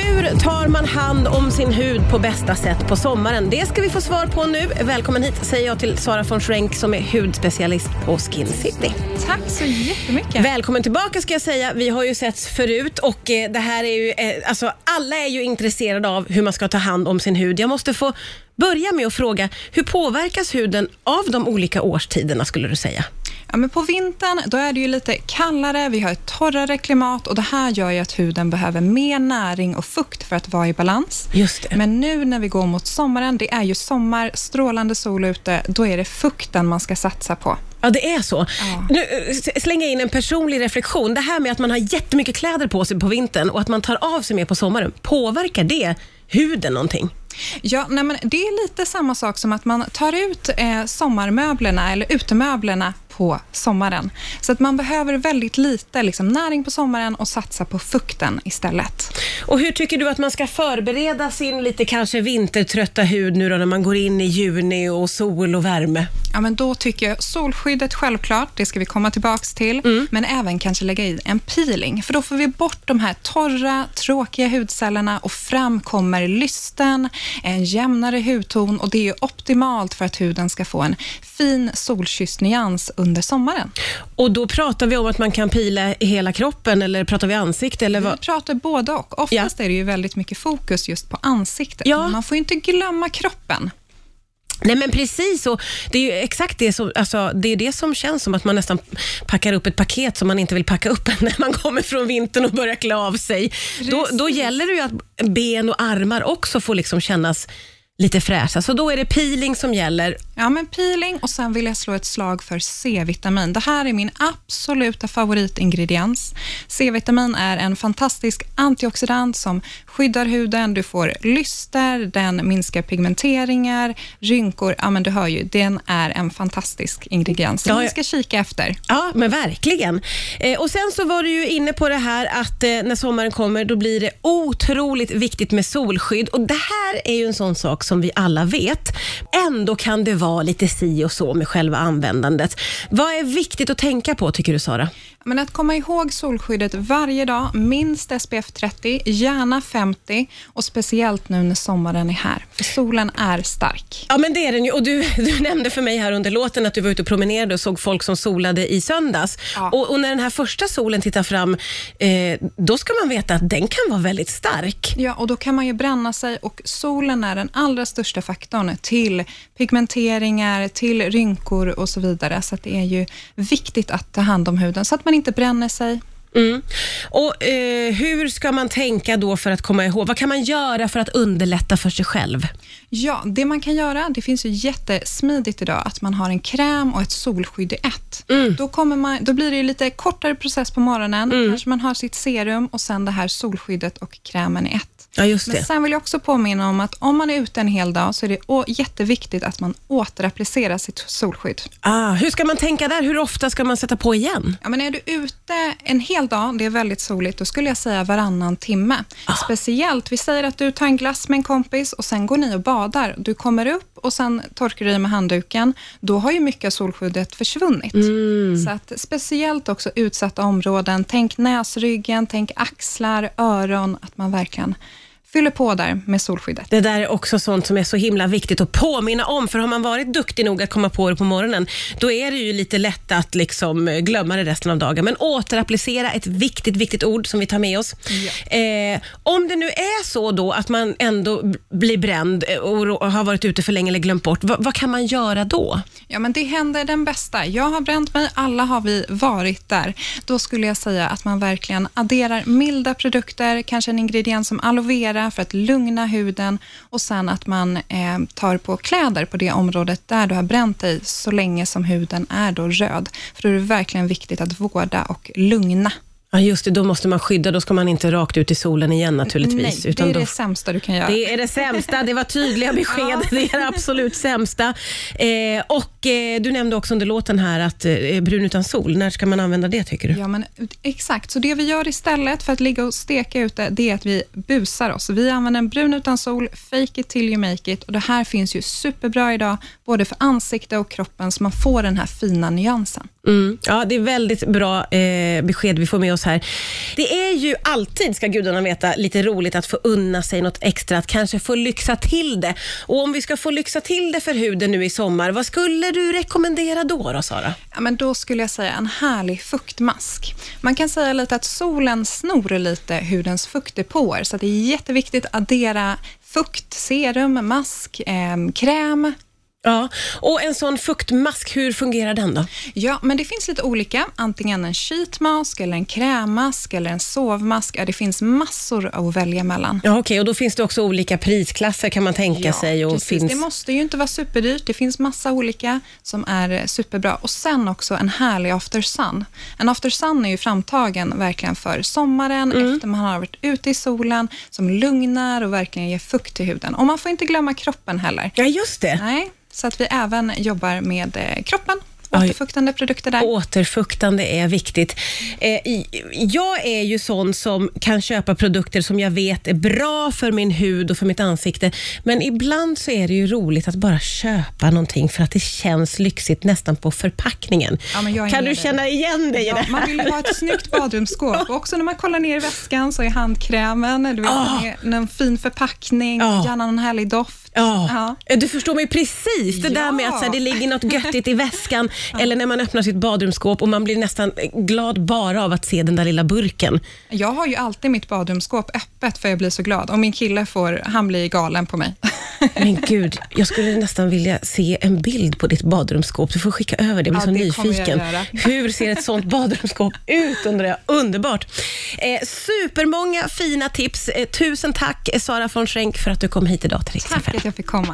two Hur tar man hand om sin hud på bästa sätt på sommaren? Det ska vi få svar på nu. Välkommen hit säger jag till Sara von Schrenk som är hudspecialist på Skin City. Tack så jättemycket. Välkommen tillbaka ska jag säga. Vi har ju setts förut och eh, det här är ju, eh, alltså alla är ju intresserade av hur man ska ta hand om sin hud. Jag måste få börja med att fråga, hur påverkas huden av de olika årstiderna skulle du säga? Ja, men på vintern då är det ju lite kallare, vi har ett torrare klimat och det här gör ju att huden behöver mer näring och fukt för att vara i balans. Just det. Men nu när vi går mot sommaren, det är ju sommar, strålande sol ute, då är det fukten man ska satsa på. Ja, det är så. Ja. Nu slänger jag in en personlig reflektion. Det här med att man har jättemycket kläder på sig på vintern och att man tar av sig mer på sommaren, påverkar det huden någonting? Ja, nej men det är lite samma sak som att man tar ut eh, sommarmöblerna eller utemöblerna på sommaren. Så att man behöver väldigt lite liksom, näring på sommaren och satsa på fukten istället. Och hur tycker du att man ska förbereda sin lite kanske vintertrötta hud nu då när man går in i juni och sol och värme? Ja, men då tycker jag solskyddet självklart, det ska vi komma tillbaks till, men även kanske lägga i en peeling, för då får vi bort de här torra, tråkiga hudcellerna och fram kommer lysten, en jämnare hudton och det är optimalt för att huden ska få en fin solkysst nyans under sommaren. Och då pratar vi om att man kan pila hela kroppen eller pratar vi ansikte eller Vi vad? pratar både och. Oftast är det ju väldigt mycket fokus just på ansiktet, Ja. man får inte glömma kroppen. Nej men precis, och det är ju exakt det som, alltså, det är det som känns som att man nästan packar upp ett paket som man inte vill packa upp när man kommer från vintern och börjar klä av sig. Då, då gäller det ju att ben och armar också får liksom kännas lite fräscha. Så då är det peeling som gäller. Ja, men peeling och sen vill jag slå ett slag för C-vitamin. Det här är min absoluta favoritingrediens. C-vitamin är en fantastisk antioxidant som skyddar huden, du får lyster, den minskar pigmenteringar, rynkor. Ja, men du hör ju, den är en fantastisk ingrediens som vi ska kika efter. Ja, men verkligen. Eh, och Sen så var du ju inne på det här att eh, när sommaren kommer, då blir det otroligt viktigt med solskydd. Och Det här är ju en sån sak som vi alla vet. Ändå kan det vara lite si och så med själva användandet. Vad är viktigt att tänka på, tycker du Sara? Men att komma ihåg solskyddet varje dag, minst SPF 30, gärna 50 och speciellt nu när sommaren är här, för solen är stark. Ja, men det är den ju. Och du, du nämnde för mig här under låten att du var ute och promenerade och såg folk som solade i söndags. Ja. Och, och när den här första solen tittar fram, eh, då ska man veta att den kan vara väldigt stark. Ja, och då kan man ju bränna sig och solen är den allra största faktorn till pigmenteringar, till rynkor och så vidare. Så det är ju viktigt att ta hand om huden så att man inte bränner sig. Mm. Och eh, Hur ska man tänka då för att komma ihåg? Vad kan man göra för att underlätta för sig själv? Ja, det man kan göra, det finns ju jättesmidigt idag, att man har en kräm och ett solskydd i ett. Då, kommer man, då blir det ju lite kortare process på morgonen. Kanske man har sitt serum och sen det här solskyddet och krämen i ett. Ja, just Men det. sen vill jag också påminna om att om man är ute en hel dag så är det jätteviktigt att man återapplicerar sitt solskydd. Ah, hur ska man tänka där? Hur ofta ska man sätta på igen? Ja, men är du ute en hel dag, det är väldigt soligt, då skulle jag säga varannan timme. Speciellt, vi säger att du tar en glass med en kompis och sen går ni och badar. Du kommer upp och sen torkar du dig med handduken. Då har ju mycket av solskyddet försvunnit. Så att speciellt också utsatta områden, tänk näsryggen, tänk axlar, öron, att man verkligen fyller på där med solskyddet. Det där är också sånt som är så himla viktigt att påminna om, för har man varit duktig nog att komma på det på morgonen, då är det ju lite lätt att liksom eh, glömma det resten av dagen. Men återapplicera, ett viktigt, viktigt ord som vi tar med oss. Eh, om det nu är så då att man ändå blir bränd eh, och har varit ute för länge eller glömt bort, vad, vad kan man göra då? Ja, men det händer den bästa. Jag har bränt mig, alla har vi varit där. Då skulle jag säga att man verkligen adderar milda produkter, kanske en ingrediens som aloe vera för att lugna huden och sen att man eh, tar på kläder på det området där du har bränt dig så länge som huden är då röd. För då är det verkligen viktigt att vårda och lugna. Ja, just det, då måste man skydda, då ska man inte rakt ut i solen igen naturligtvis. Nej, det är då... det sämsta du kan göra. Det är det sämsta, det var tydliga besked. Det är det absolut sämsta. Eh, och eh, Du nämnde också under låten här att eh, brun utan sol, när ska man använda det tycker du? Ja, men exakt. Så det vi gör istället för att ligga och steka ute, det är att vi busar oss. Vi använder en brun utan sol, fake it till you make it. Och det här finns ju superbra idag, både för ansikte och kroppen, så man får den här fina nyansen. Mm. Ja, det är väldigt bra eh, besked vi får med oss här. Det är ju alltid, ska gudarna veta, lite roligt att få unna sig något extra, att kanske få lyxa till det. Och om vi ska få lyxa till det för huden nu i sommar, vad skulle du rekommendera då, då Sara? Ja, men då skulle jag säga en härlig fuktmask. Man kan säga lite att solen snor lite hudens fuktdepåer, så det är jätteviktigt att addera fukt, serum, mask, eh, kräm, Ja, och en sån fuktmask, hur fungerar den då? Ja, men det finns lite olika. Antingen en sheetmask, eller en krämmask eller en sovmask. Ja, det finns massor att välja mellan. Ja, Okej, okay. och då finns det också olika prisklasser kan man tänka ja, sig. Och precis. Finns... Det måste ju inte vara superdyrt. Det finns massa olika som är superbra. Och sen också en härlig after sun. En after sun är ju framtagen verkligen för sommaren, mm. efter man har varit ute i solen, som lugnar och verkligen ger fukt till huden. Och man får inte glömma kroppen heller. Ja, just det. Nej. Så att vi även jobbar med eh, kroppen, återfuktande produkter där. Återfuktande är viktigt. Eh, jag är ju sån som kan köpa produkter som jag vet är bra för min hud och för mitt ansikte, men ibland så är det ju roligt att bara köpa någonting för att det känns lyxigt nästan på förpackningen. Ja, kan du känna igen dig ja, i det här? Man vill ju ha ett snyggt badrumsskåp och också när man kollar ner i väskan så är handkrämen, du vet, oh. en fin förpackning, oh. gärna någon härlig doft. Ja, ja. du förstår mig precis. Det där med att så här, det ligger något göttigt i väskan eller när man öppnar sitt badrumsskåp och man blir nästan glad bara av att se den där lilla burken. Jag har ju alltid mitt badrumsskåp öppet för jag blir så glad och min kille får, han blir galen på mig. Men gud, jag skulle nästan vilja se en bild på ditt badrumsskåp. Du får skicka över det, jag blir ja, så nyfiken. Hur ser ett sånt badrumsskåp ut undrar jag. Underbart. Eh, supermånga fina tips. Eh, tusen tack Sara von Schenk för att du kom hit idag till Riksdagen jag fick komma.